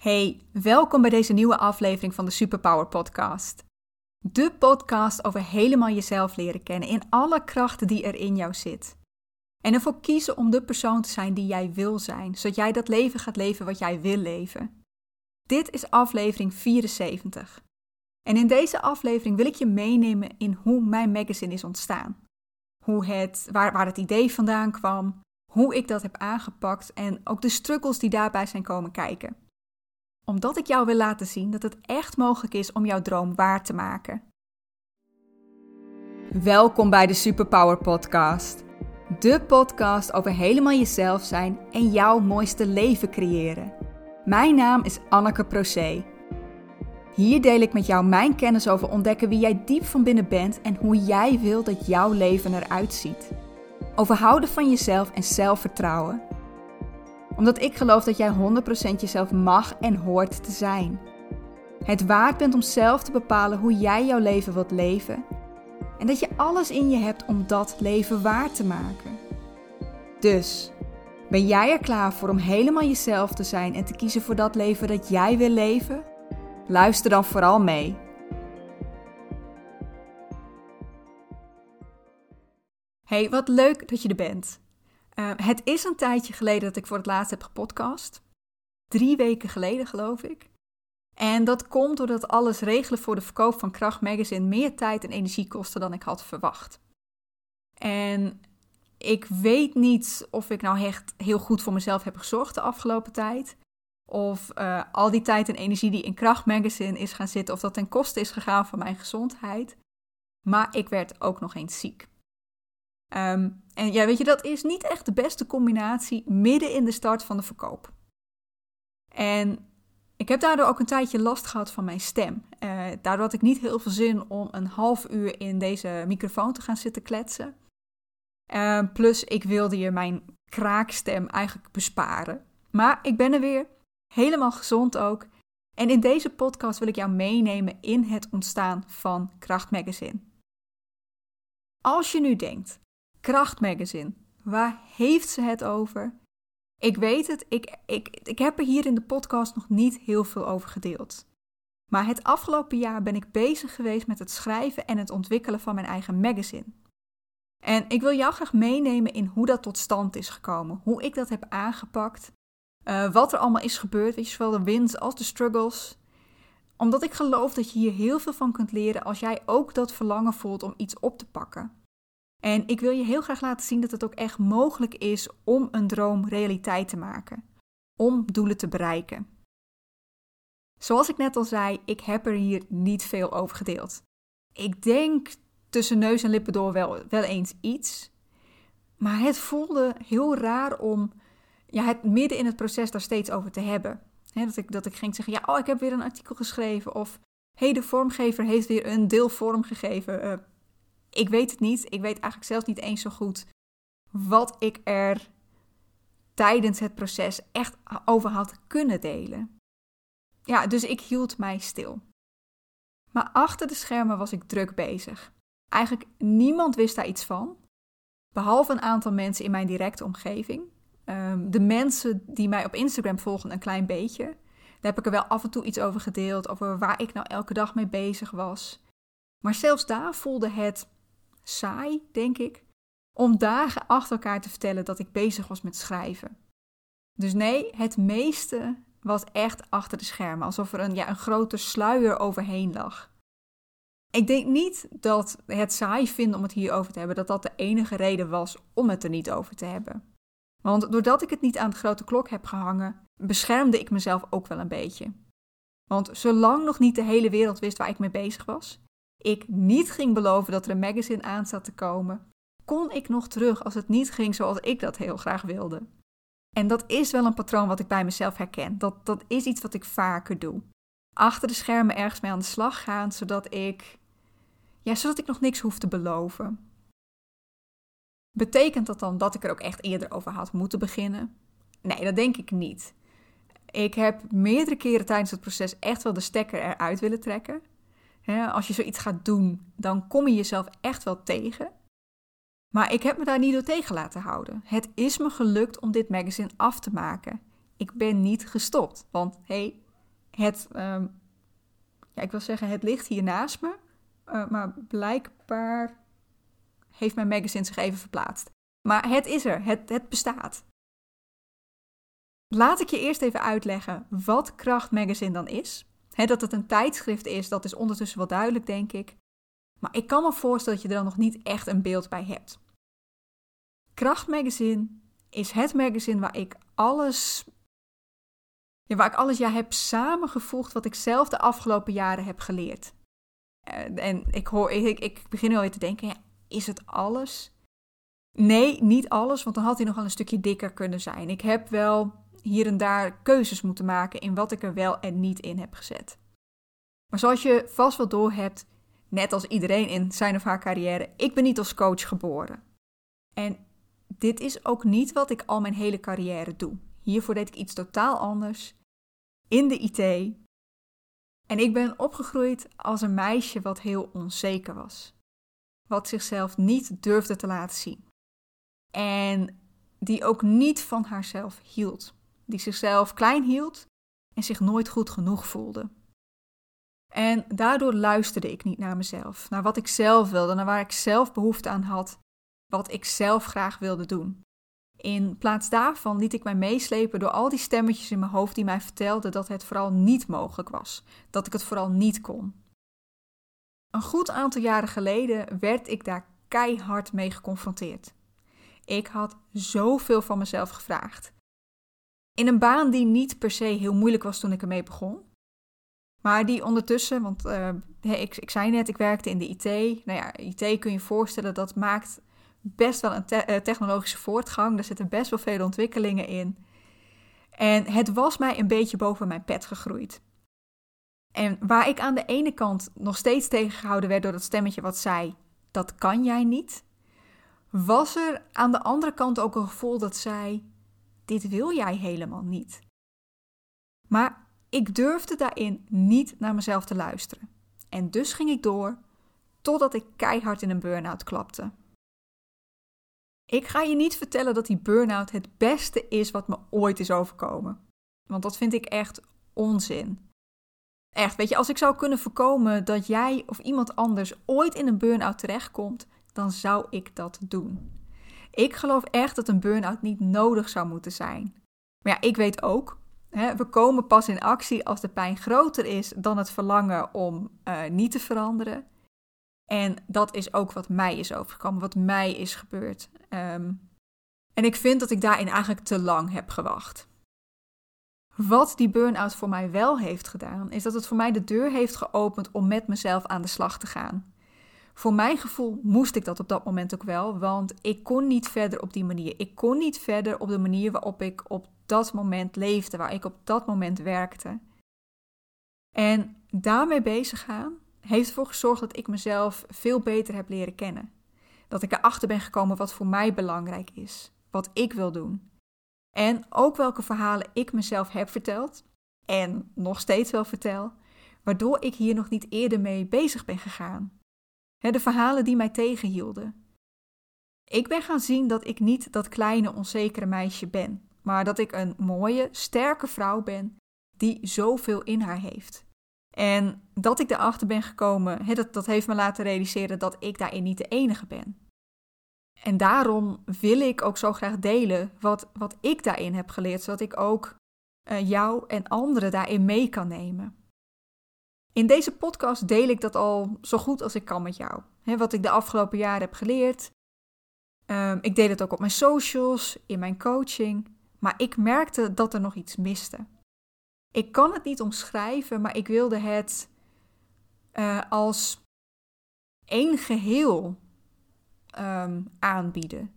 Hey, welkom bij deze nieuwe aflevering van de Superpower Podcast. De podcast over helemaal jezelf leren kennen in alle krachten die er in jou zit. En ervoor kiezen om de persoon te zijn die jij wil zijn, zodat jij dat leven gaat leven wat jij wil leven. Dit is aflevering 74. En in deze aflevering wil ik je meenemen in hoe mijn magazine is ontstaan. Hoe het, waar, waar het idee vandaan kwam, hoe ik dat heb aangepakt en ook de struggles die daarbij zijn komen kijken omdat ik jou wil laten zien dat het echt mogelijk is om jouw droom waar te maken. Welkom bij de Superpower Podcast. De podcast over helemaal jezelf zijn en jouw mooiste leven creëren. Mijn naam is Anneke Procé. Hier deel ik met jou mijn kennis over ontdekken wie jij diep van binnen bent en hoe jij wil dat jouw leven eruit ziet. Over houden van jezelf en zelfvertrouwen omdat ik geloof dat jij 100% jezelf mag en hoort te zijn. Het waard bent om zelf te bepalen hoe jij jouw leven wilt leven. En dat je alles in je hebt om dat leven waar te maken. Dus, ben jij er klaar voor om helemaal jezelf te zijn en te kiezen voor dat leven dat jij wil leven? Luister dan vooral mee. Hey, wat leuk dat je er bent. Uh, het is een tijdje geleden dat ik voor het laatst heb gepodcast. Drie weken geleden, geloof ik. En dat komt doordat alles regelen voor de verkoop van Kracht Magazine meer tijd en energie kostte dan ik had verwacht. En ik weet niet of ik nou echt heel goed voor mezelf heb gezorgd de afgelopen tijd. Of uh, al die tijd en energie die in Kracht Magazine is gaan zitten, of dat ten koste is gegaan van mijn gezondheid. Maar ik werd ook nog eens ziek. Um, en ja, weet je, dat is niet echt de beste combinatie midden in de start van de verkoop. En ik heb daardoor ook een tijdje last gehad van mijn stem. Uh, daardoor had ik niet heel veel zin om een half uur in deze microfoon te gaan zitten kletsen. Uh, plus, ik wilde je mijn kraakstem eigenlijk besparen. Maar ik ben er weer, helemaal gezond ook. En in deze podcast wil ik jou meenemen in het ontstaan van Kracht Magazine. Als je nu denkt, Krachtmagazine. Waar heeft ze het over? Ik weet het, ik, ik, ik heb er hier in de podcast nog niet heel veel over gedeeld. Maar het afgelopen jaar ben ik bezig geweest met het schrijven en het ontwikkelen van mijn eigen magazine. En ik wil jou graag meenemen in hoe dat tot stand is gekomen, hoe ik dat heb aangepakt, uh, wat er allemaal is gebeurd, weet je, zowel de wins als de struggles. Omdat ik geloof dat je hier heel veel van kunt leren als jij ook dat verlangen voelt om iets op te pakken. En ik wil je heel graag laten zien dat het ook echt mogelijk is om een droom realiteit te maken. Om doelen te bereiken. Zoals ik net al zei, ik heb er hier niet veel over gedeeld. Ik denk tussen neus en lippen door wel, wel eens iets. Maar het voelde heel raar om ja, het midden in het proces daar steeds over te hebben. dat, ik, dat ik ging zeggen, ja, oh, ik heb weer een artikel geschreven. Of, hé, hey, de vormgever heeft weer een deel vorm gegeven. Uh, ik weet het niet. Ik weet eigenlijk zelf niet eens zo goed wat ik er tijdens het proces echt over had kunnen delen. Ja, dus ik hield mij stil. Maar achter de schermen was ik druk bezig. Eigenlijk niemand wist daar iets van, behalve een aantal mensen in mijn directe omgeving. Ehm, de mensen die mij op Instagram volgen een klein beetje. Daar heb ik er wel af en toe iets over gedeeld, over waar ik nou elke dag mee bezig was. Maar zelfs daar voelde het saai, denk ik, om dagen achter elkaar te vertellen dat ik bezig was met schrijven. Dus nee, het meeste was echt achter de schermen, alsof er een, ja, een grote sluier overheen lag. Ik denk niet dat het saai vinden om het hierover te hebben, dat dat de enige reden was om het er niet over te hebben. Want doordat ik het niet aan de grote klok heb gehangen, beschermde ik mezelf ook wel een beetje. Want zolang nog niet de hele wereld wist waar ik mee bezig was, ik niet ging beloven dat er een magazine aan zat te komen, kon ik nog terug als het niet ging zoals ik dat heel graag wilde. En dat is wel een patroon wat ik bij mezelf herken. Dat, dat is iets wat ik vaker doe. Achter de schermen ergens mee aan de slag gaan, zodat ik, ja, zodat ik nog niks hoef te beloven. Betekent dat dan dat ik er ook echt eerder over had moeten beginnen? Nee, dat denk ik niet. Ik heb meerdere keren tijdens het proces echt wel de stekker eruit willen trekken als je zoiets gaat doen, dan kom je jezelf echt wel tegen. Maar ik heb me daar niet door tegen laten houden. Het is me gelukt om dit magazine af te maken. Ik ben niet gestopt, want hey, het, ehm, ja, ik wil zeggen, het ligt hier naast me. Uh, maar blijkbaar heeft mijn magazine zich even verplaatst. Maar het is er, het, het bestaat. Laat ik je eerst even uitleggen wat Kracht Magazine dan is. Dat het een tijdschrift is, dat is ondertussen wel duidelijk, denk ik. Maar ik kan me voorstellen dat je er dan nog niet echt een beeld bij hebt. Kracht Magazine is het magazine waar ik alles, ja, waar ik alles ja, heb samengevoegd wat ik zelf de afgelopen jaren heb geleerd. Eh, en ik, hoor, ik, ik begin te denken, is het alles? Nee, niet alles, want dan had hij nog wel een stukje dikker kunnen zijn. Ik heb wel hier en daar keuzes moeten maken in wat ik er wel en niet in heb gezet. Maar zoals je vast wel door hebt, net als iedereen in zijn of haar carrière, ik ben niet als coach geboren. En dit is ook niet wat ik al mijn hele carrière doe. Hiervoor deed ik iets totaal anders. In de IT. En ik ben opgegroeid als een meisje wat heel onzeker was. Wat zichzelf niet durfde te laten zien. En die ook niet van haarzelf hield. Die zichzelf klein hield en zich nooit goed genoeg voelde. En daardoor luisterde ik niet naar mezelf, naar wat ik zelf wilde, naar waar ik zelf behoefte aan had, wat ik zelf graag wilde doen. In plaats daarvan liet ik mij meeslepen door al die stemmetjes in mijn hoofd die mij vertelden dat het vooral niet mogelijk was, dat ik het vooral niet kon. Een goed aantal jaren geleden werd ik daar keihard mee geconfronteerd. Ik had zoveel van mezelf gevraagd. In een baan die niet per se heel moeilijk was toen ik ermee begon. Maar die ondertussen, want uh, ik, ik zei net, ik werkte in de IT. Nou ja, IT kun je voorstellen, dat maakt best wel een eh, technologische voortgang. Er zitten best wel veel ontwikkelingen in. En het was mij een beetje boven mijn pet gegroeid. En waar ik aan de ene kant nog steeds tegengehouden werd door dat stemmetje wat zei: dat kan jij niet, was er aan de andere kant ook een gevoel dat zei: dit wil jij helemaal niet. Maar ik durfde daarin niet naar mezelf te luisteren. En dus ging ik door totdat ik keihard in een burn-out klapte. Ik ga je niet vertellen dat die burn-out het beste is wat me ooit is overkomen. Want dat vind ik echt onzin. Echt, weet je, als ik zou kunnen voorkomen dat jij of iemand anders ooit in een burn-out terechtkomt, dan zou ik dat doen. Ik geloof echt dat een burn-out niet nodig zou moeten zijn. Maar ja, ik weet ook, hè, we komen pas in actie als de pijn groter is dan het verlangen om uh, niet te veranderen. En dat is ook wat mij is overgekomen, wat mij is gebeurd. Um, en ik vind dat ik daarin eigenlijk te lang heb gewacht. Wat die burn-out voor mij wel heeft gedaan, is dat het voor mij de deur heeft geopend om met mezelf aan de slag te gaan. Voor mijn gevoel moest ik dat op dat moment ook wel, want ik kon niet verder op die manier. Ik kon niet verder op de manier waarop ik op dat moment leefde, waar ik op dat moment werkte. En daarmee bezig gaan heeft ervoor gezorgd dat ik mezelf veel beter heb leren kennen. Dat ik erachter ben gekomen wat voor mij belangrijk is, wat ik wil doen. En ook welke verhalen ik mezelf heb verteld en nog steeds wel vertel, waardoor ik hier nog niet eerder mee bezig ben gegaan de verhalen die mij tegenhielden. Ik ben gaan zien dat ik niet dat kleine onzekere meisje ben, maar dat ik een mooie, sterke vrouw ben die zoveel in haar heeft. En dat ik erachter ben gekomen, dat, dat heeft me laten realiseren dat ik daarin niet de enige ben. En daarom wil ik ook zo graag delen wat, wat ik daarin heb geleerd, zodat ik ook uh, jou en anderen daarin mee kan nemen. In deze podcast deel ik dat al zo goed als ik kan met jou. wat ik de afgelopen jaren heb geleerd. Ehm, ik deel het ook op mijn socials, in mijn coaching. Maar ik merkte dat er nog iets miste. Ik kan het niet omschrijven, maar ik wilde het uh, als één geheel um, aanbieden.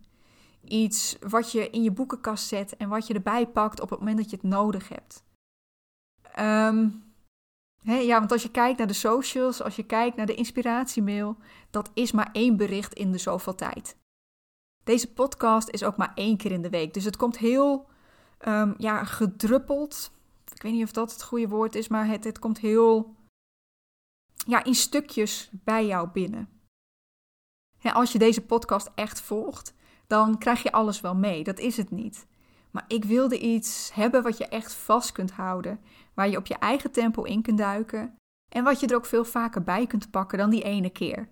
Iets wat je in je boekenkast zet en wat je erbij pakt op het moment dat je het nodig hebt. Um, ja, want als je kijkt naar de socials, als je kijkt naar de inspiratiemail, dat is maar één bericht in de zoveel tijd. Deze podcast is ook maar één keer in de week. Dus het komt heel um, ja, gedruppeld. Ik weet niet of dat het goede woord is, maar het, het komt heel ja, in stukjes bij jou binnen. Als je deze podcast echt volgt, dan krijg je alles wel mee. Dat is het niet. Maar ik wilde iets hebben wat je echt vast kunt houden. Waar je op je eigen tempo in kunt duiken en wat je er ook veel vaker bij kunt pakken dan die ene keer.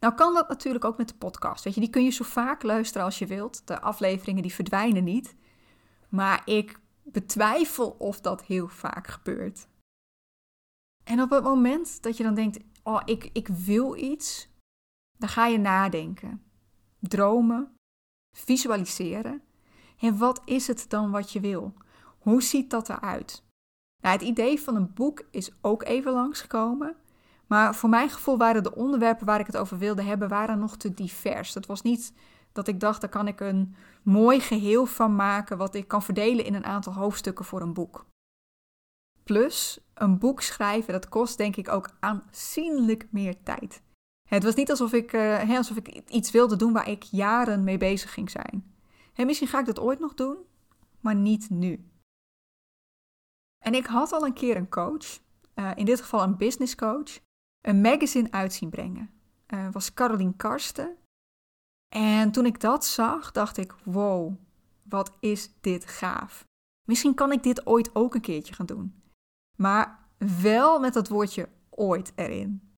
Nou kan dat natuurlijk ook met de podcast. Weet je, die kun je zo vaak luisteren als je wilt. De afleveringen die verdwijnen niet. Maar ik betwijfel of dat heel vaak gebeurt. En op het moment dat je dan denkt, oh, ik, ik wil iets, dan ga je nadenken, dromen, visualiseren. En wat is het dan wat je wil? Hoe ziet dat eruit? Nou, het idee van een boek is ook even langsgekomen. Maar voor mijn gevoel waren de onderwerpen waar ik het over wilde hebben, waren nog te divers. Het was niet dat ik dacht, daar kan ik een mooi geheel van maken, wat ik kan verdelen in een aantal hoofdstukken voor een boek. Plus, een boek schrijven, dat kost denk ik ook aanzienlijk meer tijd. Het was niet alsof ik, uh, alsof ik iets wilde doen waar ik jaren mee bezig ging zijn. Misschien ga ik dat ooit nog doen, maar niet nu. En ik had al een keer een coach, uh, in dit geval een business coach, een magazine uit zien brengen. Uh, was Caroline Karsten. En toen ik dat zag, dacht ik: wow, wat is dit gaaf. Misschien kan ik dit ooit ook een keertje gaan doen. Maar wel met dat woordje ooit erin.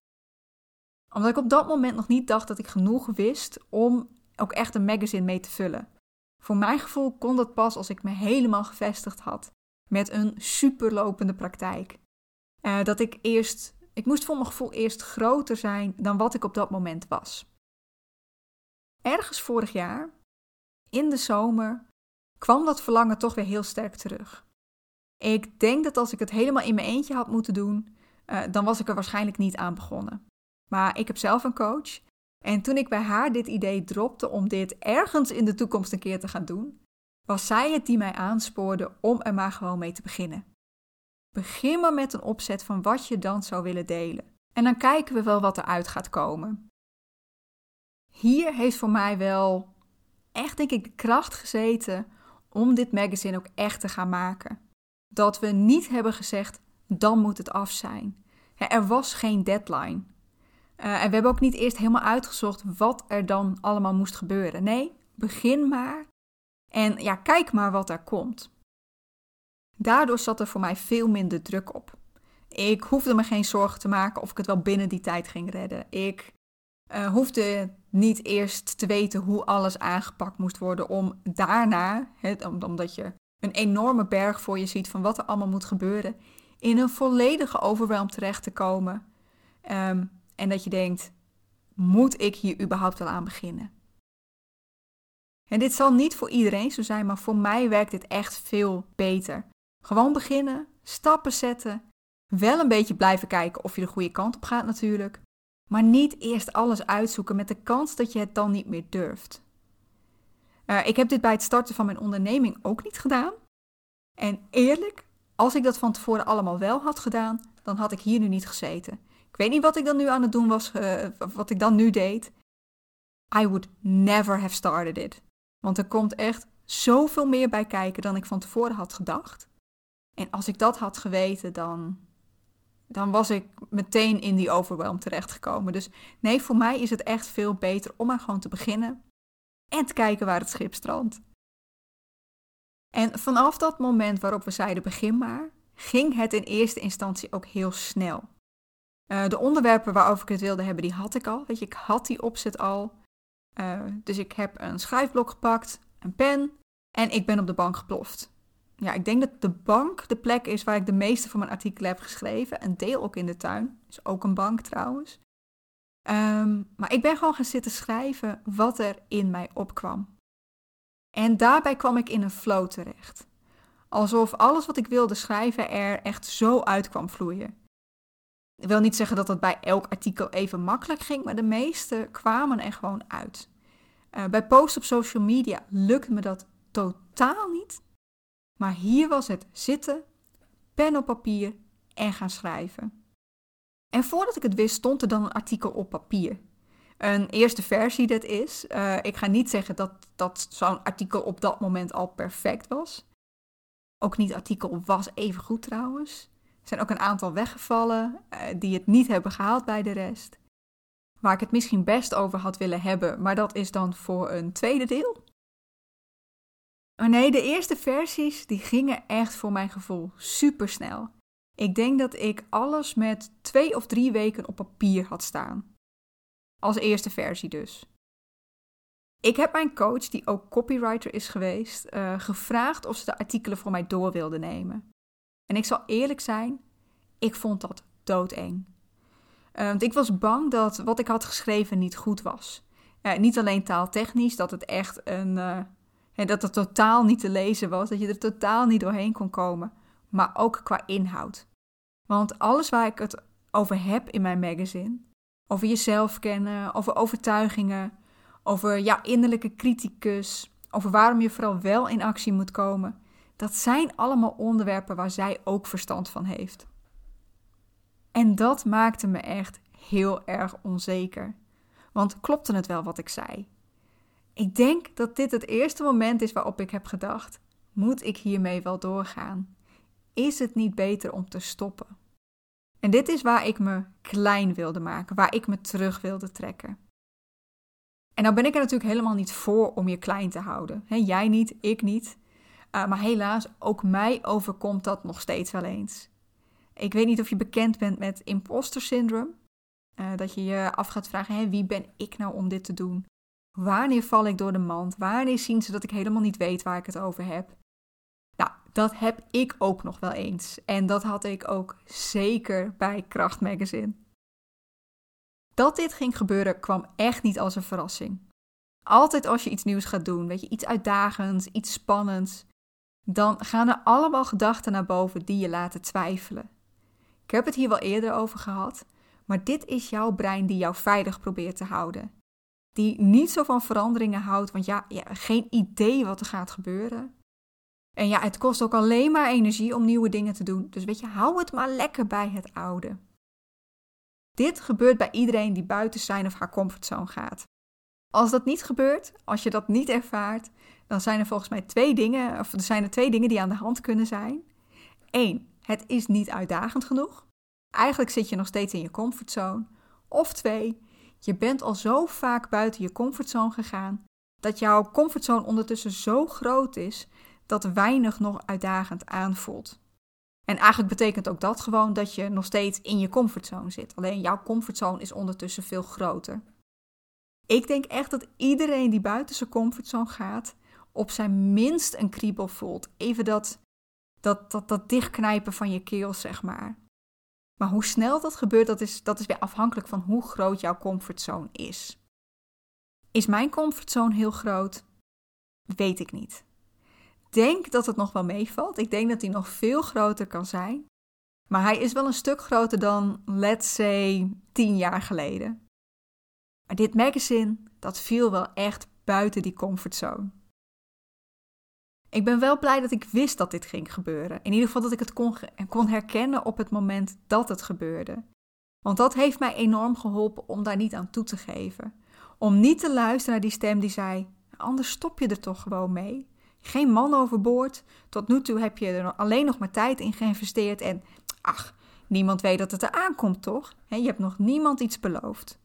Omdat ik op dat moment nog niet dacht dat ik genoeg wist om ook echt een magazine mee te vullen. Voor mijn gevoel kon dat pas als ik me helemaal gevestigd had met een superlopende praktijk. Uh, dat ik eerst, ik moest voor mijn gevoel eerst groter zijn dan wat ik op dat moment was. Ergens vorig jaar, in de zomer, kwam dat verlangen toch weer heel sterk terug. Ik denk dat als ik het helemaal in mijn eentje had moeten doen, uh, dan was ik er waarschijnlijk niet aan begonnen. Maar ik heb zelf een coach. En toen ik bij haar dit idee dropte om dit ergens in de toekomst een keer te gaan doen, was zij het die mij aanspoorde om er maar gewoon mee te beginnen. Begin maar met een opzet van wat je dan zou willen delen. En dan kijken we wel wat eruit gaat komen. Hier heeft voor mij wel echt, denk ik, de kracht gezeten om dit magazine ook echt te gaan maken. Dat we niet hebben gezegd, dan moet het af zijn. Er was geen deadline. Uh, en we hebben ook niet eerst helemaal uitgezocht wat er dan allemaal moest gebeuren. Nee, begin maar en ja, kijk maar wat er komt. Daardoor zat er voor mij veel minder druk op. Ik hoefde me geen zorgen te maken of ik het wel binnen die tijd ging redden. Ik uh, hoefde niet eerst te weten hoe alles aangepakt moest worden om daarna, omdat je een enorme berg voor je ziet van wat er allemaal moet gebeuren, in een volledige overwhelm terecht te komen. Um, en dat je denkt, moet ik hier überhaupt al aan beginnen? En dit zal niet voor iedereen zo zijn, maar voor mij werkt dit echt veel beter. Gewoon beginnen, stappen zetten, wel een beetje blijven kijken of je de goede kant op gaat natuurlijk, maar niet eerst alles uitzoeken met de kans dat je het dan niet meer durft. Uh, ik heb dit bij het starten van mijn onderneming ook niet gedaan. En eerlijk, als ik dat van tevoren allemaal wel had gedaan, dan had ik hier nu niet gezeten. Ik weet niet wat ik dan nu aan het doen was, uh, wat ik dan nu deed. I would never have started it. Want er komt echt zoveel meer bij kijken dan ik van tevoren had gedacht. En als ik dat had geweten, dan, dan was ik meteen in die overwhelm terechtgekomen. Dus nee, voor mij is het echt veel beter om maar gewoon te beginnen en te kijken waar het schip strandt. En vanaf dat moment waarop we zeiden begin maar, ging het in eerste instantie ook heel snel. Uh, de onderwerpen waarover ik het wilde hebben, die had ik al. Weet je, ik had die opzet al. Uh, dus ik heb een schrijfblok gepakt, een pen en ik ben op de bank geploft. Ja, ik denk dat de bank de plek is waar ik de meeste van mijn artikelen heb geschreven. Een deel ook in de tuin. Is ook een bank trouwens. Um, maar ik ben gewoon gaan zitten schrijven wat er in mij opkwam. En daarbij kwam ik in een flow terecht. Alsof alles wat ik wilde schrijven er echt zo uit kwam vloeien. Ik wil niet zeggen dat dat bij elk artikel even makkelijk ging, maar de meeste kwamen er gewoon uit. Uh, bij posts op social media lukt me dat totaal niet. Maar hier was het zitten, pen op papier en gaan schrijven. En voordat ik het wist, stond er dan een artikel op papier. Een eerste versie dat is. Uh, ik ga niet zeggen dat, dat zo'n artikel op dat moment al perfect was. Ook niet artikel was even goed trouwens. Er zijn ook een aantal weggevallen uh, die het niet hebben gehaald bij de rest. Waar ik het misschien best over had willen hebben, maar dat is dan voor een tweede deel. Maar nee, de eerste versies die gingen echt voor mijn gevoel super snel. Ik denk dat ik alles met twee of drie weken op papier had staan. Als eerste versie dus. Ik heb mijn coach, die ook copywriter is geweest, uh, gevraagd of ze de artikelen voor mij door wilde nemen. En ik zal eerlijk zijn, ik vond dat doodeng. Uh, want ik was bang dat wat ik had geschreven niet goed was. Niet alleen taaltechnisch, dat het echt een. dat het totaal niet te lezen was, dat je er totaal niet doorheen kon komen. Maar ook qua inhoud. Want alles waar ik het over heb in mijn magazine, over jezelf kennen, over overtuigingen, over jouw innerlijke criticus, over waarom je vooral wel in actie moet komen, dat zijn allemaal onderwerpen waar zij ook verstand van heeft. En dat maakte me echt heel erg onzeker. Want klopte het wel wat ik zei? Ik denk dat dit het eerste moment is waarop ik heb gedacht: moet ik hiermee wel doorgaan? Is het niet beter om te stoppen? En dit is waar ik me klein wilde maken, waar ik me terug wilde trekken. En nou ben ik er natuurlijk helemaal niet voor om je klein te houden. jij niet, ik niet. Uh, maar helaas, ook mij overkomt dat nog steeds wel eens. Ik weet niet of je bekend bent met imposter syndrome. Uh, dat je je af gaat vragen, wie ben ik nou om dit te doen? Wanneer val ik door de mand? Wanneer zien ze dat ik helemaal niet weet waar ik het over heb? Nou, dat heb ik ook nog wel eens. En dat had ik ook zeker bij Kracht Magazine. Dat dit ging gebeuren kwam echt niet als een verrassing. Altijd als je iets nieuws gaat doen, weet je, iets uitdagends, iets spannends, dan gaan er allemaal gedachten naar boven die je laten twijfelen. Ik heb het hier wel eerder over gehad, maar dit is jouw brein die jou veilig probeert te houden. Die niet zo van veranderingen houdt, want ja, ja geen idee wat er gaat gebeuren. En ja, het kost ook alleen maar energie om nieuwe dingen te doen. Dus weet je, hou het maar lekker bij het oude. Dit gebeurt bij iedereen die buiten zijn of haar comfortzone gaat. Als dat niet gebeurt, als je dat niet ervaart, dan zijn er volgens mij twee dingen, of er zijn er twee dingen die aan de hand kunnen zijn. Eén, het is niet uitdagend genoeg. Eigenlijk zit je nog steeds in je comfortzone. Of twee, je bent al zo vaak buiten je comfortzone gegaan dat jouw comfortzone ondertussen zo groot is dat weinig nog uitdagend aanvoelt. En eigenlijk betekent ook dat gewoon dat je nog steeds in je comfortzone zit. Alleen jouw comfortzone is ondertussen veel groter. Ik denk echt dat iedereen die buiten zijn comfortzone gaat, op zijn minst een kriebel voelt. Even dat, dat, dat, dat dichtknijpen van je keel, zeg maar. Maar hoe snel dat gebeurt, dat is, dat is weer afhankelijk van hoe groot jouw comfortzone is. Is mijn comfortzone heel groot? Weet ik niet denk dat het nog wel meevalt. Ik denk dat hij nog veel groter kan zijn. Maar hij is wel een stuk groter dan, let's say, tien jaar geleden. Maar dit magazine, dat viel wel echt buiten die comfortzone. Ik ben wel blij dat ik wist dat dit ging gebeuren. In ieder geval dat ik het kon, kon herkennen op het moment dat het gebeurde. Want dat heeft mij enorm geholpen om daar niet aan toe te geven. Om niet te luisteren naar die stem die zei: Anders stop je er toch gewoon mee. Geen man overboord. Tot nu toe heb je er alleen nog maar tijd in geïnvesteerd en ach, niemand weet dat het eraan komt, toch? je hebt nog niemand iets beloofd.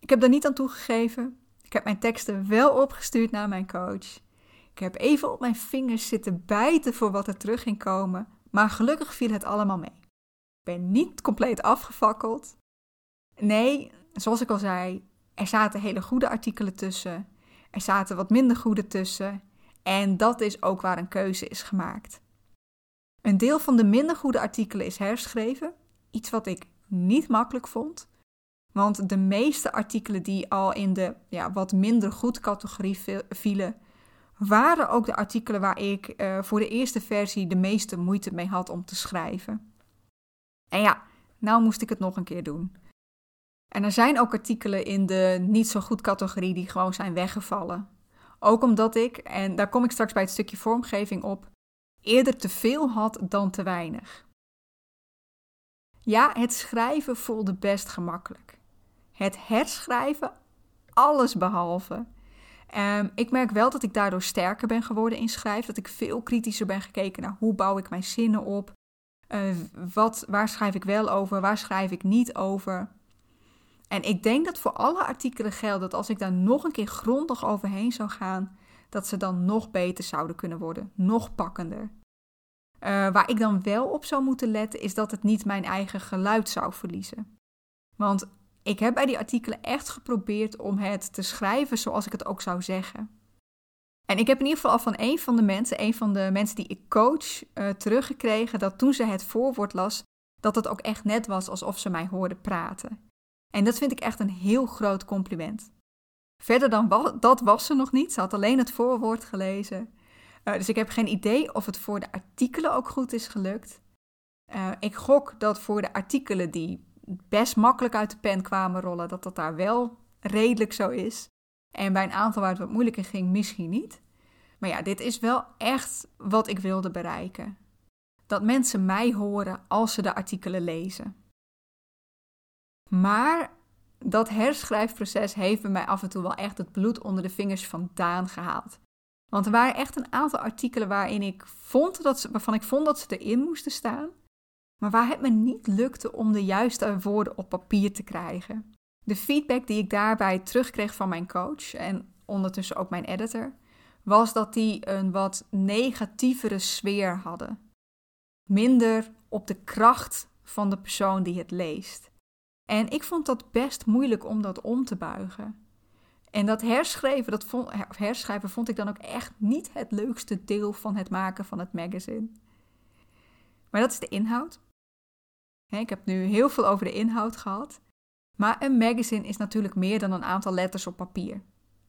Ik heb daar niet aan toegegeven. Ik heb mijn teksten wel opgestuurd naar mijn coach. Ik heb even op mijn vingers zitten bijten voor wat er terug ging komen, maar gelukkig viel het allemaal mee. Ik ben niet compleet afgefakkeld. Nee, zoals ik al zei, er zaten hele goede artikelen tussen. Er zaten wat minder goede tussen. En dat is ook waar een keuze is gemaakt. Een deel van de minder goede artikelen is herschreven, iets wat ik niet makkelijk vond. Want de meeste artikelen die al in de ja, wat minder goed categorie vielen, waren ook de artikelen waar ik uh, voor de eerste versie de meeste moeite mee had om te schrijven. En ja, nou moest ik het nog een keer doen. En er zijn ook artikelen in de niet zo goed categorie die gewoon zijn weggevallen. Ook omdat ik, en daar kom ik straks bij het stukje vormgeving op, eerder te veel had dan te weinig. Ja, het schrijven voelde best gemakkelijk. Het herschrijven, alles behalve. Um, ik merk wel dat ik daardoor sterker ben geworden in schrijven. Dat ik veel kritischer ben gekeken naar hoe bouw ik mijn zinnen op. Uh, wat, waar schrijf ik wel over, waar schrijf ik niet over. En ik denk dat voor alle artikelen geldt dat als ik daar nog een keer grondig overheen zou gaan, dat ze dan nog beter zouden kunnen worden, nog pakkender. waar ik dan wel op zou moeten letten, is dat het niet mijn eigen geluid zou verliezen. Want ik heb bij die artikelen echt geprobeerd om het te schrijven zoals ik het ook zou zeggen. En ik heb in ieder geval al van een van de mensen, een van de mensen die ik coach, uh, teruggekregen dat toen ze het voorwoord las, dat het ook echt net was alsof ze mij hoorde praten. En dat vind ik echt een heel groot compliment. Verder dan dat was ze nog niet. Ze had alleen het voorwoord gelezen. Uh, dus ik heb geen idee of het voor de artikelen ook goed is gelukt. Uh, ik gok dat voor de artikelen die best makkelijk uit de pen kwamen rollen, dat dat daar wel redelijk zo is. En bij een aantal waar het wat moeilijker ging, misschien niet. Maar ja, dit is wel echt wat ik wilde bereiken. Dat mensen mij horen als ze de artikelen lezen. Maar dat herschrijfproces heeft bij mij af en toe wel echt het bloed onder de vingers vandaan gehaald. Want er waren echt een aantal artikelen waarin ik vond dat ze, waarvan ik vond dat ze erin moesten staan, maar waar het me niet lukte om de juiste woorden op papier te krijgen. De feedback die ik daarbij terugkreeg van mijn coach en ondertussen ook mijn editor, was dat die een wat negatievere sfeer hadden. Minder op de kracht van de persoon die het leest. En ik vond dat best moeilijk om dat om te buigen. En dat herschrijven, dat herschrijven vond ik dan ook echt niet het leukste deel van het maken van het magazine. Maar dat is de inhoud. Ik heb nu heel veel over de inhoud gehad. Maar een magazine is natuurlijk meer dan een aantal letters op papier.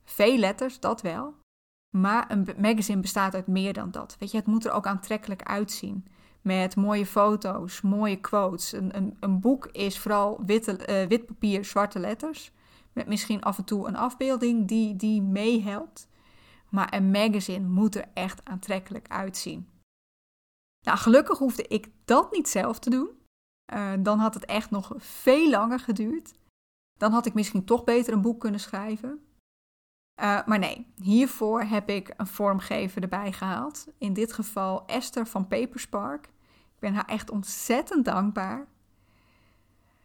Veel letters, dat wel. Maar een magazine bestaat uit meer dan dat. Weet je, het moet er ook aantrekkelijk uitzien. Met mooie foto's, mooie quotes. Een, een, een boek is vooral uh, wit papier, zwarte letters. Met misschien af en toe een afbeelding die, die meehelpt. Maar een magazine moet er echt aantrekkelijk uitzien. Nou, gelukkig hoefde ik dat niet zelf te doen. Uh, dan had het echt nog veel langer geduurd. Dan had ik misschien toch beter een boek kunnen schrijven. Uh, maar nee, hiervoor heb ik een vormgever erbij gehaald. In dit geval Esther van Paperspark. Ik ben haar echt ontzettend dankbaar.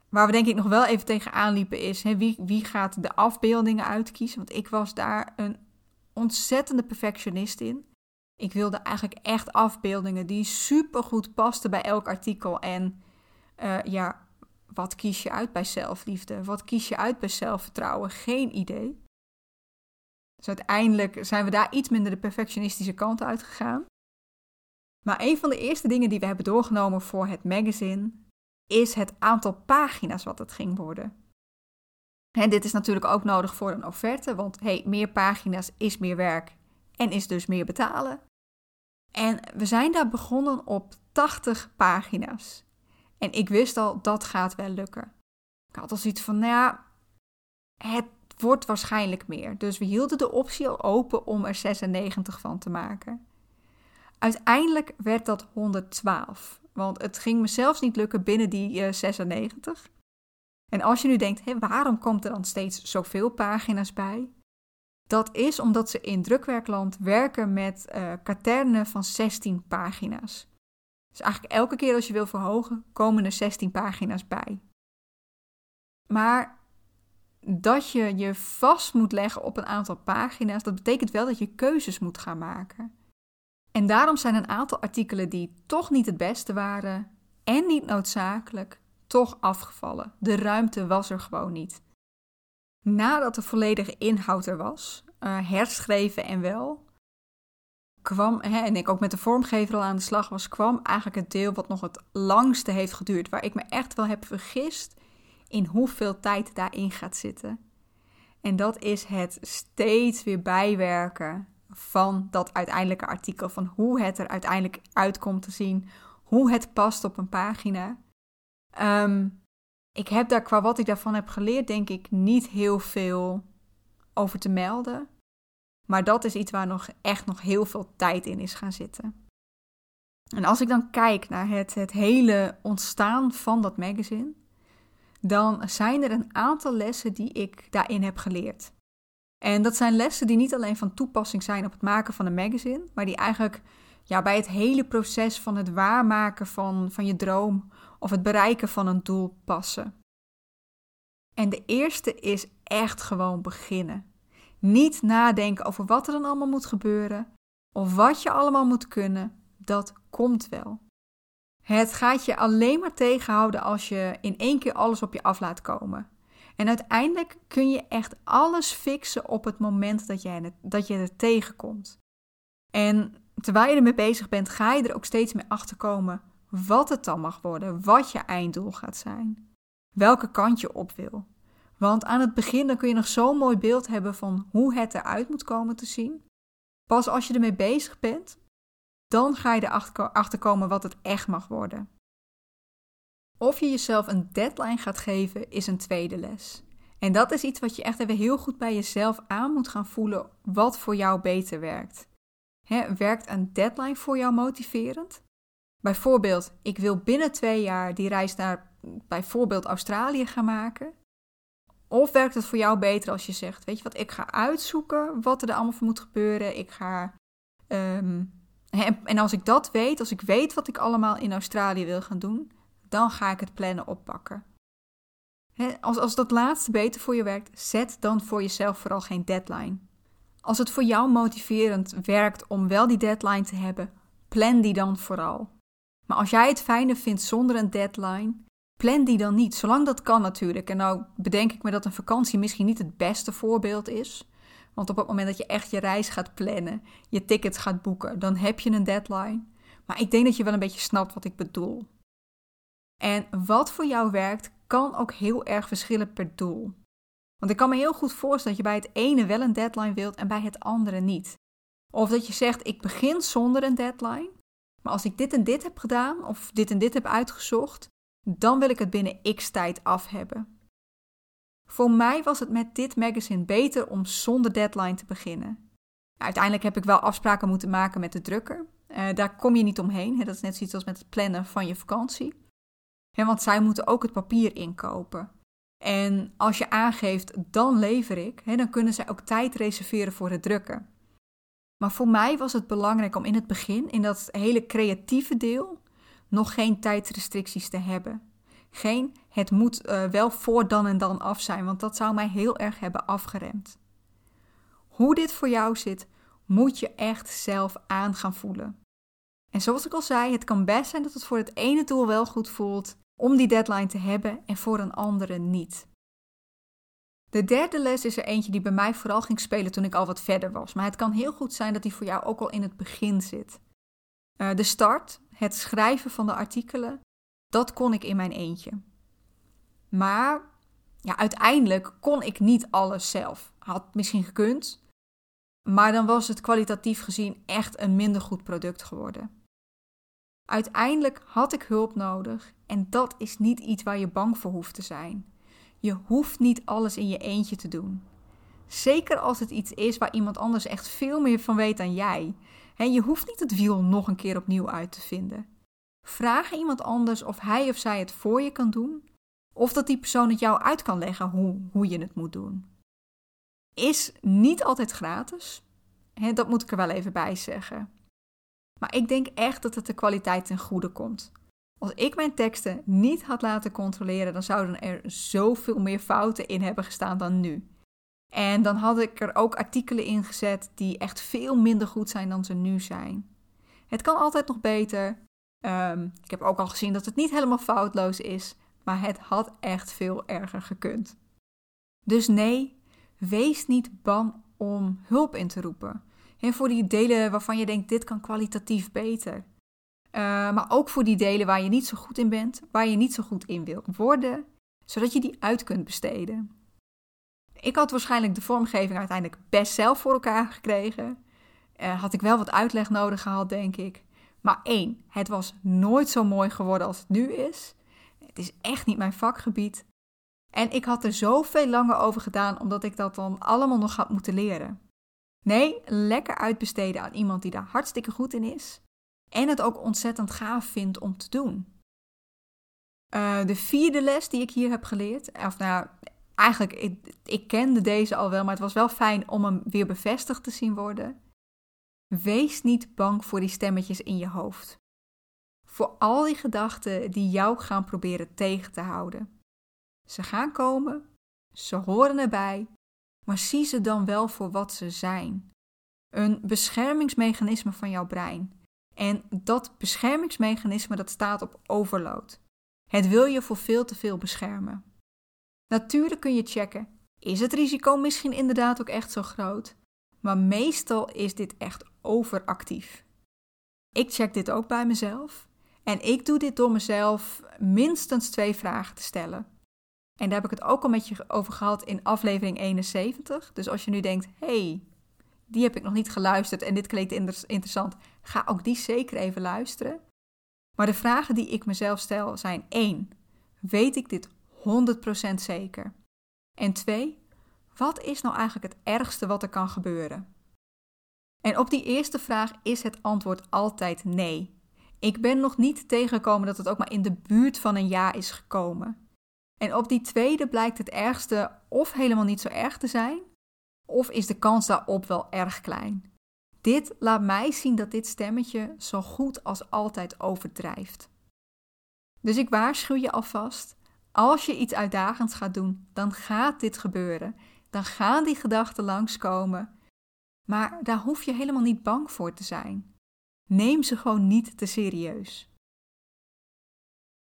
Waar we denk ik nog wel even tegenaan liepen is, hè, wie, wie gaat de afbeeldingen uitkiezen? Want ik was daar een ontzettende perfectionist in. Ik wilde eigenlijk echt afbeeldingen die super goed pasten bij elk artikel. En uh, ja, wat kies je uit bij zelfliefde? Wat kies je uit bij zelfvertrouwen? Geen idee. Dus uiteindelijk zijn we daar iets minder de perfectionistische kant uitgegaan. Maar een van de eerste dingen die we hebben doorgenomen voor het magazine is het aantal pagina's wat het ging worden. En dit is natuurlijk ook nodig voor een offerte, want hey, meer pagina's is meer werk en is dus meer betalen. En we zijn daar begonnen op 80 pagina's. En ik wist al, dat gaat wel lukken. Ik had al zoiets van, nou ja, het wordt waarschijnlijk meer. Dus we hielden de optie al open om er 96 van te maken. Uiteindelijk werd dat 112, want het ging me zelfs niet lukken binnen die uh, 96. En als je nu denkt, hé, waarom komt er dan steeds zoveel pagina's bij? Dat is omdat ze in drukwerkland werken met uh, katernen van 16 pagina's. Dus eigenlijk elke keer als je wil verhogen, komen er 16 pagina's bij. Maar dat je je vast moet leggen op een aantal pagina's, dat betekent wel dat je keuzes moet gaan maken. En daarom zijn een aantal artikelen die toch niet het beste waren en niet noodzakelijk, toch afgevallen. De ruimte was er gewoon niet. Nadat de volledige inhoud er was, uh, herschreven en wel, kwam, hè, en ik ook met de vormgever al aan de slag was, kwam eigenlijk het deel wat nog het langste heeft geduurd. Waar ik me echt wel heb vergist in hoeveel tijd daarin gaat zitten. En dat is het steeds weer bijwerken van dat uiteindelijke artikel. Van hoe het er uiteindelijk uitkomt te zien. Hoe het past op een pagina. Um, ik heb daar qua wat ik daarvan heb geleerd, denk ik, niet heel veel over te melden. Maar dat is iets waar nog echt nog heel veel tijd in is gaan zitten. En als ik dan kijk naar het, het hele ontstaan van dat magazine, dan zijn er een aantal lessen die ik daarin heb geleerd. En dat zijn lessen die niet alleen van toepassing zijn op het maken van een magazine, maar die eigenlijk ja, bij het hele proces van het waarmaken van, van je droom of het bereiken van een doel passen. En de eerste is echt gewoon beginnen. Niet nadenken over wat er dan allemaal moet gebeuren of wat je allemaal moet kunnen. Dat komt wel. Het gaat je alleen maar tegenhouden als je in één keer alles op je af laat komen. En uiteindelijk kun je echt alles fixen op het moment dat, jij dat je er tegenkomt. En terwijl je ermee bezig bent, ga je er ook steeds meer achter komen wat het dan mag worden, wat je einddoel gaat zijn, welke kant je op wil. Want aan het begin dan kun je nog zo'n mooi beeld hebben van hoe het eruit moet komen te zien. Pas als je ermee bezig bent, dan ga je erachter komen wat het echt mag worden. Of je jezelf een deadline gaat geven, is een tweede les. En dat is iets wat je echt even heel goed bij jezelf aan moet gaan voelen wat voor jou beter werkt. werkt een deadline voor jou motiverend? Bijvoorbeeld, ik wil binnen twee jaar die reis naar bijvoorbeeld Australië gaan maken. Of werkt het voor jou beter als je zegt: Weet je wat, ik ga uitzoeken wat er allemaal voor moet gebeuren. Ik ga. Ehm, en als ik dat weet, als ik weet wat ik allemaal in Australië wil gaan doen, dan ga ik het plannen oppakken. als, als dat laatste beter voor je werkt, zet dan voor jezelf vooral geen deadline. Als het voor jou motiverend werkt om wel die deadline te hebben, plan die dan vooral. Maar als jij het fijner vindt zonder een deadline, plan die dan niet, zolang dat kan natuurlijk. En nou bedenk ik me dat een vakantie misschien niet het beste voorbeeld is. Want op het moment dat je echt je reis gaat plannen, je tickets gaat boeken, dan heb je een deadline. Maar ik denk dat je wel een beetje snapt wat ik bedoel. En wat voor jou werkt, kan ook heel erg verschillen per doel. Want ik kan me heel goed voorstellen dat je bij het ene wel een deadline wilt en bij het andere niet. Of dat je zegt: ik begin zonder een deadline, maar als ik dit en dit heb gedaan of dit en dit heb uitgezocht, dan wil ik het binnen x tijd af hebben. Voor mij was het met dit magazine beter om zonder deadline te beginnen. Uiteindelijk heb ik wel afspraken moeten maken met de drukker. Uh, daar kom je niet omheen. Dat is net zoiets als met het plannen van je vakantie. Want zij moeten ook het papier inkopen. En als je aangeeft, dan lever ik, dan kunnen zij ook tijd reserveren voor het drukken. Maar voor mij was het belangrijk om in het begin, in dat hele creatieve deel, nog geen tijdsrestricties te hebben. Geen, het moet uh, wel voor dan en dan af zijn, want dat zou mij heel erg hebben afgeremd. Hoe dit voor jou zit, moet je echt zelf aan gaan voelen. En zoals ik al zei, het kan best zijn dat het voor het ene doel wel goed voelt om die deadline te hebben en voor een andere niet. De derde les is er eentje die bij mij vooral ging spelen toen ik al wat verder was. Maar het kan heel goed zijn dat die voor jou ook al in het begin zit. Uh, de start, het schrijven van de artikelen, dat kon ik in mijn eentje. Maar ja, uiteindelijk kon ik niet alles zelf. Had misschien gekund, maar dan was het kwalitatief gezien echt een minder goed product geworden. Uiteindelijk had ik hulp nodig en dat is niet iets waar je bang voor hoeft te zijn. Je hoeft niet alles in je eentje te doen. Zeker als het iets is waar iemand anders echt veel meer van weet dan jij. En je hoeft niet het wiel nog een keer opnieuw uit te vinden. Vraag iemand anders of hij of zij het voor je kan doen, of dat die persoon het jou uit kan leggen hoe, hoe je het moet doen. Is niet altijd gratis, dat moet ik er wel even bij zeggen. Maar ik denk echt dat het de kwaliteit ten goede komt. Als ik mijn teksten niet had laten controleren, dan zouden er zoveel meer fouten in hebben gestaan dan nu. En dan had ik er ook artikelen in gezet die echt veel minder goed zijn dan ze nu zijn. Het kan altijd nog beter. Ehm, ik heb ook al gezien dat het niet helemaal foutloos is, maar het had echt veel erger gekund. Dus nee, wees niet bang om hulp in te roepen. En voor die delen waarvan je denkt, dit kan kwalitatief beter. Uh, maar ook voor die delen waar je niet zo goed in bent, waar je niet zo goed in wilt worden, zodat je die uit kunt besteden. Ik had waarschijnlijk de vormgeving uiteindelijk best zelf voor elkaar gekregen. Uh, had ik wel wat uitleg nodig gehad, denk ik. Maar één, het was nooit zo mooi geworden als het nu is. Het is echt niet mijn vakgebied. En ik had er zoveel langer over gedaan, omdat ik dat dan allemaal nog had moeten leren. Nee, lekker uitbesteden aan iemand die daar hartstikke goed in is en het ook ontzettend gaaf vindt om te doen. Uh, de vierde les die ik hier heb geleerd, of nou, eigenlijk, ik, ik kende deze al wel, maar het was wel fijn om hem weer bevestigd te zien worden. Wees niet bang voor die stemmetjes in je hoofd. Voor al die gedachten die jou gaan proberen tegen te houden. Ze gaan komen, ze horen erbij, maar zie ze dan wel voor wat ze zijn. Een beschermingsmechanisme van jouw brein. En dat beschermingsmechanisme dat staat op overload. Het wil je voor veel te veel beschermen. Natuurlijk kun je checken, is het risico misschien inderdaad ook echt zo groot? Maar meestal is dit echt overactief. Ik check dit ook bij mezelf. En ik doe dit door mezelf minstens twee vragen te stellen. En daar heb ik het ook al met je over gehad in aflevering 71. Dus als je nu denkt, hey, die heb ik nog niet geluisterd en dit klinkt interessant, ga ook die zeker even luisteren. Maar de vragen die ik mezelf stel zijn 1. Weet ik dit 100% zeker? En 2. Wat is nou eigenlijk het ergste wat er kan gebeuren? En op die eerste vraag is het antwoord altijd nee. Ik ben nog niet tegengekomen dat het ook maar in de buurt van een ja is gekomen. En op die tweede blijkt het ergste of helemaal niet zo erg te zijn, of is de kans daarop wel erg klein. Dit laat mij zien dat dit stemmetje zo goed als altijd overdrijft. Dus ik waarschuw je alvast: als je iets uitdagends gaat doen, dan gaat dit gebeuren. Dan gaan die gedachten langskomen. Maar daar hoef je helemaal niet bang voor te zijn. Neem ze gewoon niet te serieus.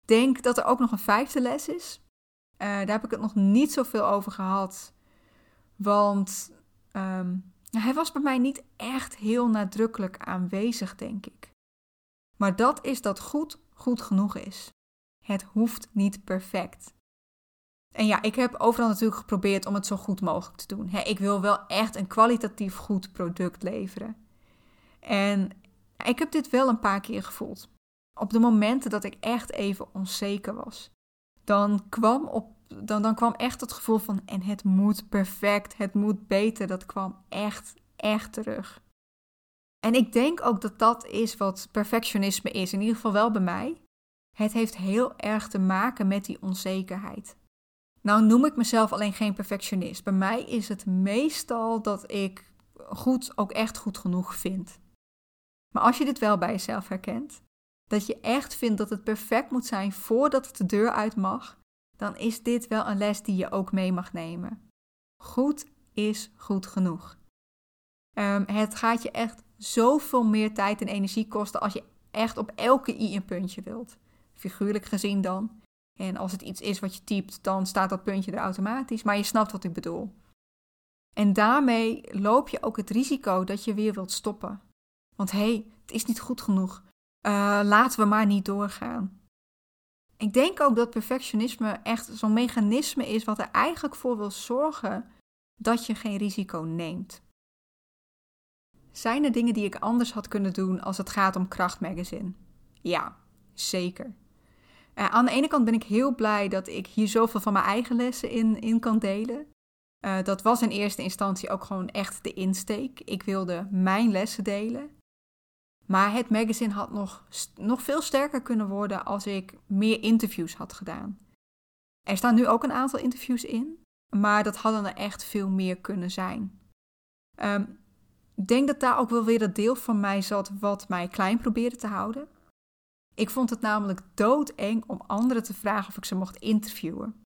Denk dat er ook nog een vijfde les is. Uh, daar heb ik het nog niet zoveel over gehad. Want um, hij was bij mij niet echt heel nadrukkelijk aanwezig, denk ik. Maar dat is dat goed goed genoeg is. Het hoeft niet perfect. En ja, ik heb overal natuurlijk geprobeerd om het zo goed mogelijk te doen. ik wil wel echt een kwalitatief goed product leveren. En ik heb dit wel een paar keer gevoeld. Op de momenten dat ik echt even onzeker was. Dan kwam, op, dan, dan kwam echt het gevoel van en het moet perfect, het moet beter. Dat kwam echt, echt terug. En ik denk ook dat dat is wat perfectionisme is, in ieder geval wel bij mij. Het heeft heel erg te maken met die onzekerheid. Nou noem ik mezelf alleen geen perfectionist. Bij mij is het meestal dat ik goed ook echt goed genoeg vind. Maar als je dit wel bij jezelf herkent, dat je echt vindt dat het perfect moet zijn voordat het de deur uit mag, dan is dit wel een les die je ook mee mag nemen. Goed is goed genoeg. Um, het gaat je echt zoveel meer tijd en energie kosten als je echt op elke i een puntje wilt. Figuurlijk gezien dan. En als het iets is wat je typt, dan staat dat puntje er automatisch. Maar je snapt wat ik bedoel. En daarmee loop je ook het risico dat je weer wilt stoppen. Want hé, hey, het is niet goed genoeg. Uh, laten we maar niet doorgaan. Ik denk ook dat perfectionisme echt zo'n mechanisme is wat er eigenlijk voor wil zorgen dat je geen risico neemt. Zijn er dingen die ik anders had kunnen doen als het gaat om Krachtmagazine? Ja, zeker. Aan de ene kant ben ik heel blij dat ik hier zoveel van mijn eigen lessen in, in kan delen. Uh, dat was in eerste instantie ook gewoon echt de insteek. Ik wilde mijn lessen delen. Maar het magazine had nog, nog veel sterker kunnen worden als ik meer interviews had gedaan. Er staan nu ook een aantal interviews in, maar dat hadden er echt veel meer kunnen zijn. Um, ik denk dat daar ook wel weer dat deel van mij zat wat mij klein probeerde te houden. Ik vond het namelijk doodeng om anderen te vragen of ik ze mocht interviewen.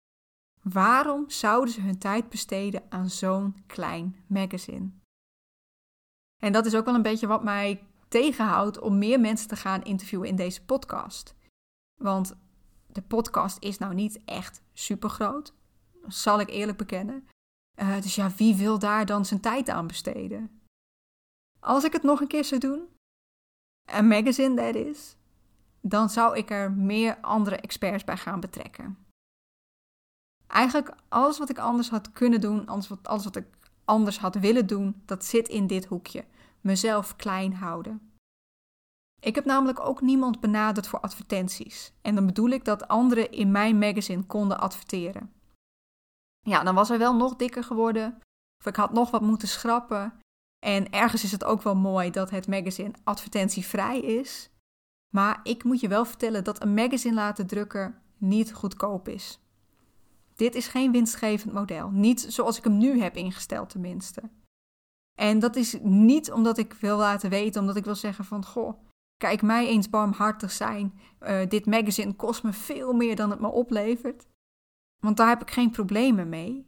Waarom zouden ze hun tijd besteden aan zo'n klein magazine? En dat is ook wel een beetje wat mij tegenhoudt om meer mensen te gaan interviewen in deze podcast. Want de podcast is nou niet echt super groot, zal ik eerlijk bekennen. Uh, dus ja, wie wil daar dan zijn tijd aan besteden? Als ik het nog een keer zou doen, een magazine dat is, dan zou ik er meer andere experts bij gaan betrekken. Eigenlijk alles wat ik anders had kunnen doen, alles wat, ik anders had willen doen, dat zit in dit hoekje. Mezelf klein houden. Ik heb namelijk ook niemand benaderd voor advertenties. En dan bedoel ik dat anderen in mijn magazine konden adverteren. Ja, dan was hij wel nog dikker geworden. Of ik had nog wat moeten schrappen. En ergens is het ook wel mooi dat het magazine advertentievrij is. Maar ik moet je wel vertellen dat een magazine laten drukken niet goedkoop is. Dit is geen winstgevend model. Niet zoals ik hem nu heb ingesteld, tenminste. En dat is niet omdat ik wil laten weten, omdat ik wil zeggen van goh, kijk mij eens barmhartig zijn. Uh, dit magazine kost me veel meer dan het me oplevert. Want daar heb ik geen problemen mee.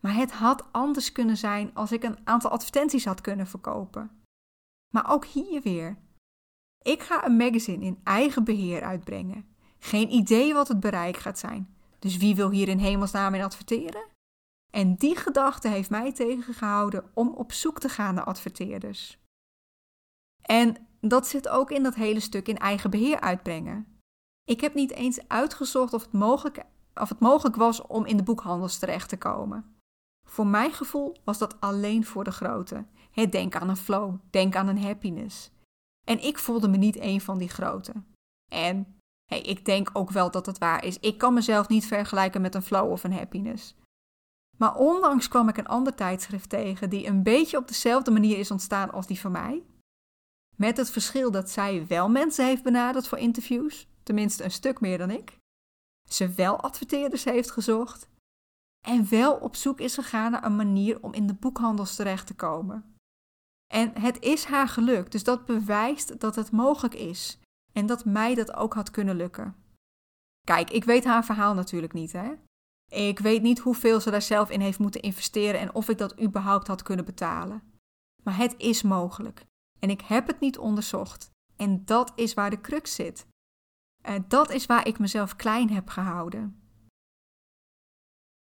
Maar het had anders kunnen zijn als ik een aantal advertenties had kunnen verkopen. Maar ook hier weer. Ik ga een magazine in eigen beheer uitbrengen. Geen idee wat het bereik gaat zijn. Dus wie wil hier in hemelsnaam in adverteren? En die gedachte heeft mij tegengehouden om op zoek te gaan naar adverteerders. En dat zit ook in dat hele stuk in eigen beheer uitbrengen. Ik heb niet eens uitgezocht of het mogelijk, of het mogelijk was om in de boekhandels terecht te komen. Voor mijn gevoel was dat alleen voor de grote. denk aan een flow, denk aan een happiness. En ik voelde me niet een van die grote. En hey, ik denk ook wel dat het waar is. Ik kan mezelf niet vergelijken met een flow of een happiness. Maar onlangs kwam ik een ander tijdschrift tegen die een beetje op dezelfde manier is ontstaan als die van mij. Met het verschil dat zij wel mensen heeft benaderd voor interviews, tenminste een stuk meer dan ik. Ze wel adverteerders heeft gezocht. En wel op zoek is gegaan naar een manier om in de boekhandels terecht te komen. En het is haar gelukt, dus dat bewijst dat het mogelijk is. En dat mij dat ook had kunnen lukken. Kijk, ik weet haar verhaal natuurlijk niet, hè? Ik weet niet hoeveel ze daar zelf in heeft moeten investeren en of ik dat überhaupt had kunnen betalen. Maar het is mogelijk. En ik heb het niet onderzocht. En dat is waar de crux zit. En dat is waar ik mezelf klein heb gehouden.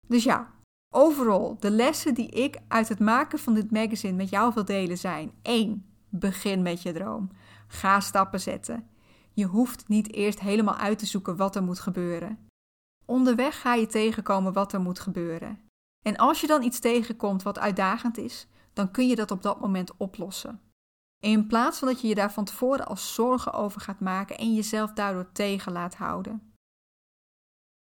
Dus ja, overal, de lessen die ik uit het maken van dit magazine met jou wil delen zijn: 1. Begin met je droom. Ga stappen zetten. Je hoeft niet eerst helemaal uit te zoeken wat er moet gebeuren. Onderweg ga je tegenkomen wat er moet gebeuren. En als je dan iets tegenkomt wat uitdagend is, dan kun je dat op dat moment oplossen. In plaats van dat je je daar van tevoren als zorgen over gaat maken en jezelf daardoor tegen laat houden.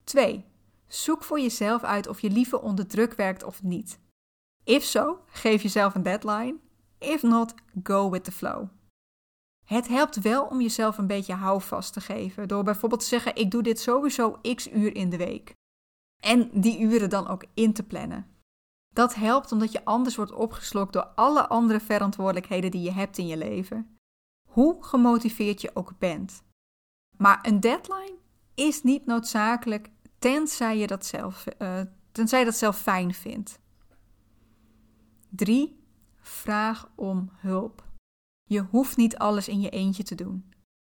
2. Zoek voor jezelf uit of je liever onder druk werkt of niet. If so, geef jezelf een deadline. If not, go with the flow. Het helpt wel om jezelf een beetje houvast te geven door bijvoorbeeld te zeggen: ik doe dit sowieso x uur in de week. En die uren dan ook in te plannen. Dat helpt omdat je anders wordt opgeslokt door alle andere verantwoordelijkheden die je hebt in je leven. Hoe gemotiveerd je ook bent. Maar een deadline is niet noodzakelijk tenzij je dat zelf, je dat zelf fijn vindt. 3. Vraag om hulp. Je hoeft niet alles in je eentje te doen.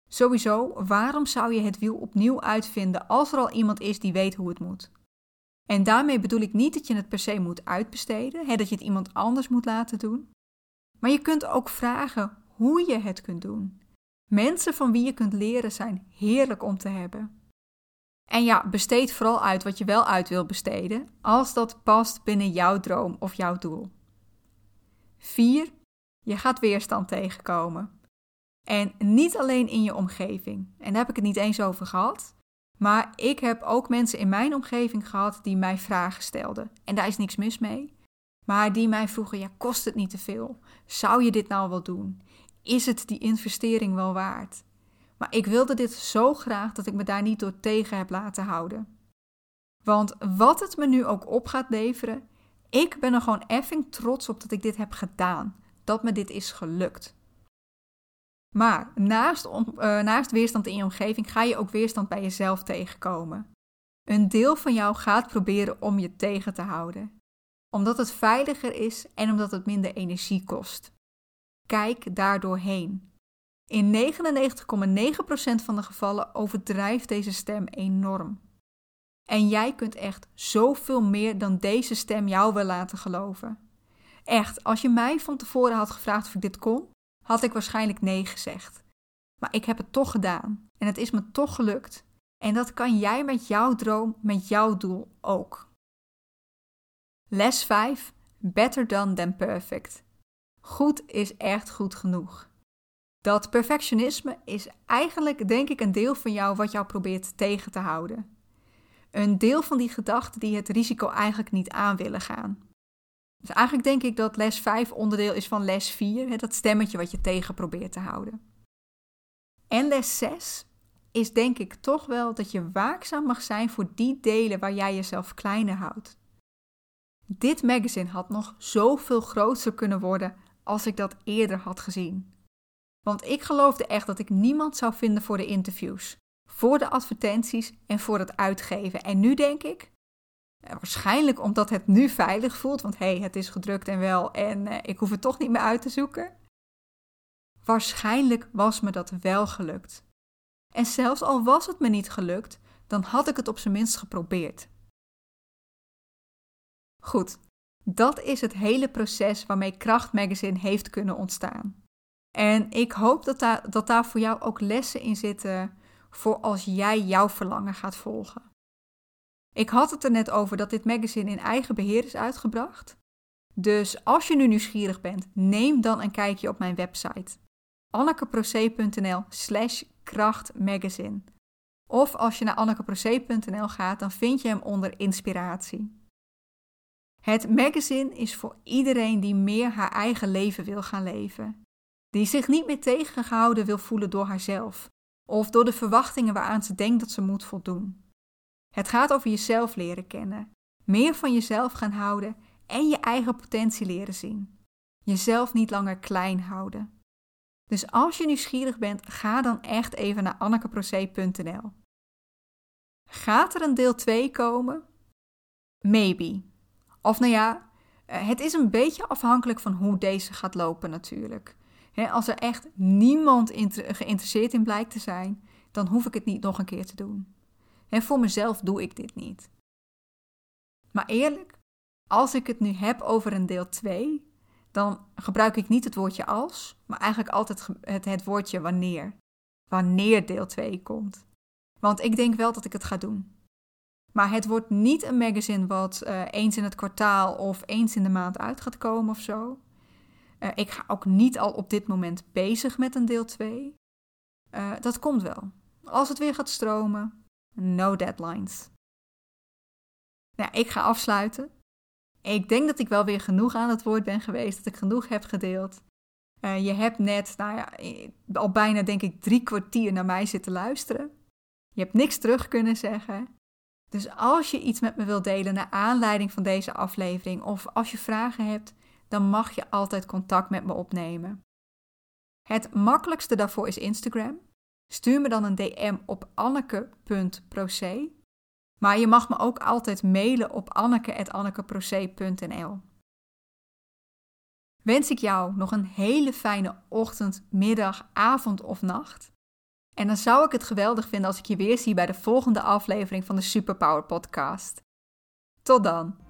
Sowieso, waarom zou je het wiel opnieuw uitvinden als er al iemand is die weet hoe het moet? En daarmee bedoel ik niet dat je het per se moet uitbesteden, hè, dat je het iemand anders moet laten doen. Maar je kunt ook vragen hoe je het kunt doen. Mensen van wie je kunt leren zijn heerlijk om te hebben. En ja, besteed vooral uit wat je wel uit wil besteden, als dat past binnen jouw droom of jouw doel. 4. Je gaat weerstand tegenkomen. En niet alleen in je omgeving. En daar heb ik het niet eens over gehad. Maar ik heb ook mensen in mijn omgeving gehad die mij vragen stelden. En daar is niks mis mee. Maar die mij vroegen: ja, kost het niet te veel? Zou je dit nou wel doen? Is het die investering wel waard? Maar ik wilde dit zo graag dat ik me daar niet door tegen heb laten houden. Want wat het me nu ook op gaat leveren, ik ben er gewoon effing trots op dat ik dit heb gedaan. Dat me dit is gelukt. Maar naast, uh, naast weerstand in je omgeving ga je ook weerstand bij jezelf tegenkomen. Een deel van jou gaat proberen om je tegen te houden. Omdat het veiliger is en omdat het minder energie kost. Kijk daardoorheen. In 99,9% van de gevallen overdrijft deze stem enorm. En jij kunt echt zoveel meer dan deze stem jou wil laten geloven. Echt, als je mij van tevoren had gevraagd of ik dit kon, had ik waarschijnlijk nee gezegd. Maar ik heb het toch gedaan en het is me toch gelukt. En dat kan jij met jouw droom, met jouw doel ook. Les 5. Better done than perfect. Goed is echt goed genoeg. Dat perfectionisme is eigenlijk, denk ik, een deel van jou wat jou probeert tegen te houden. Een deel van die gedachten die het risico eigenlijk niet aan willen gaan. Dus eigenlijk denk ik dat les 5 onderdeel is van les 4, dat stemmetje wat je tegen probeert te houden. En les 6 is denk ik toch wel dat je waakzaam mag zijn voor die delen waar jij jezelf kleiner houdt. Dit magazine had nog zoveel groter kunnen worden als ik dat eerder had gezien. Want ik geloofde echt dat ik niemand zou vinden voor de interviews, voor de advertenties en voor het uitgeven. En nu denk ik, eh, waarschijnlijk omdat het nu veilig voelt, want hé, hey, het is gedrukt en wel en uh, ik hoef het toch niet meer uit te zoeken. waarschijnlijk was me dat wel gelukt. En zelfs al was het me niet gelukt, dan had ik het op zijn minst geprobeerd. Goed, dat is het hele proces waarmee Kracht Magazine heeft kunnen ontstaan. En ik hoop dat daar, dat daar voor jou ook lessen in zitten voor als jij jouw verlangen gaat volgen. Ik had het er net over dat dit magazine in eigen beheer is uitgebracht. Dus als je nu nieuwsgierig bent, neem dan een kijkje op mijn website annekeproce.nl slash krachtmagazine. Of als je naar annekeproce.nl gaat, dan vind je hem onder inspiratie. Het magazine is voor iedereen die meer haar eigen leven wil gaan leven. Die zich niet meer tegengehouden wil voelen door haarzelf of door de verwachtingen waaraan ze denkt dat ze moet voldoen. Het gaat over jezelf leren kennen, meer van jezelf gaan houden en je eigen potentie leren zien. Jezelf niet langer klein houden. Dus als je nieuwsgierig bent, ga dan echt even naar annekeproce.nl. Gaat er een deel 2 komen? Maybe. Of nou ja, eh, het is een beetje afhankelijk van hoe deze gaat lopen natuurlijk. Als er echt niemand geïnteresseerd in blijkt te zijn, dan hoef ik het niet nog een keer te doen. En voor mezelf doe ik dit niet. Maar eerlijk, als ik het nu heb over een deel 2, dan gebruik ik niet het woordje als, maar eigenlijk altijd het, het woordje wanneer. Wanneer deel 2 komt. Want ik denk wel dat ik het ga doen. Maar het wordt niet een magazine wat uh, eens in het kwartaal of eens in de maand uit gaat komen of zo. Uh, ik ga ook niet al op dit moment bezig met een deel 2. Uh, eh, dat komt wel. Als het weer gaat stromen, no deadlines. Nou, ik ga afsluiten. Ik denk dat ik wel weer genoeg aan het woord ben geweest, dat ik genoeg heb gedeeld. Uh, je hebt net, nou ja, al bijna denk ik drie kwartier naar mij zitten luisteren. Je hebt niks terug kunnen zeggen. Dus als je iets met me wilt delen naar aanleiding van deze aflevering of als je vragen hebt, dan mag je altijd contact met me opnemen. Het makkelijkste daarvoor is Instagram. Stuur me dan een DM op anneke.proce. Maar je mag me ook altijd mailen op anneke.annekeproce.nl. Wens ik jou nog een hele fijne ochtend, middag, avond of nacht. En dan zou ik het geweldig vinden als ik je weer zie bij de volgende aflevering van de Superpower Podcast. Tot dan!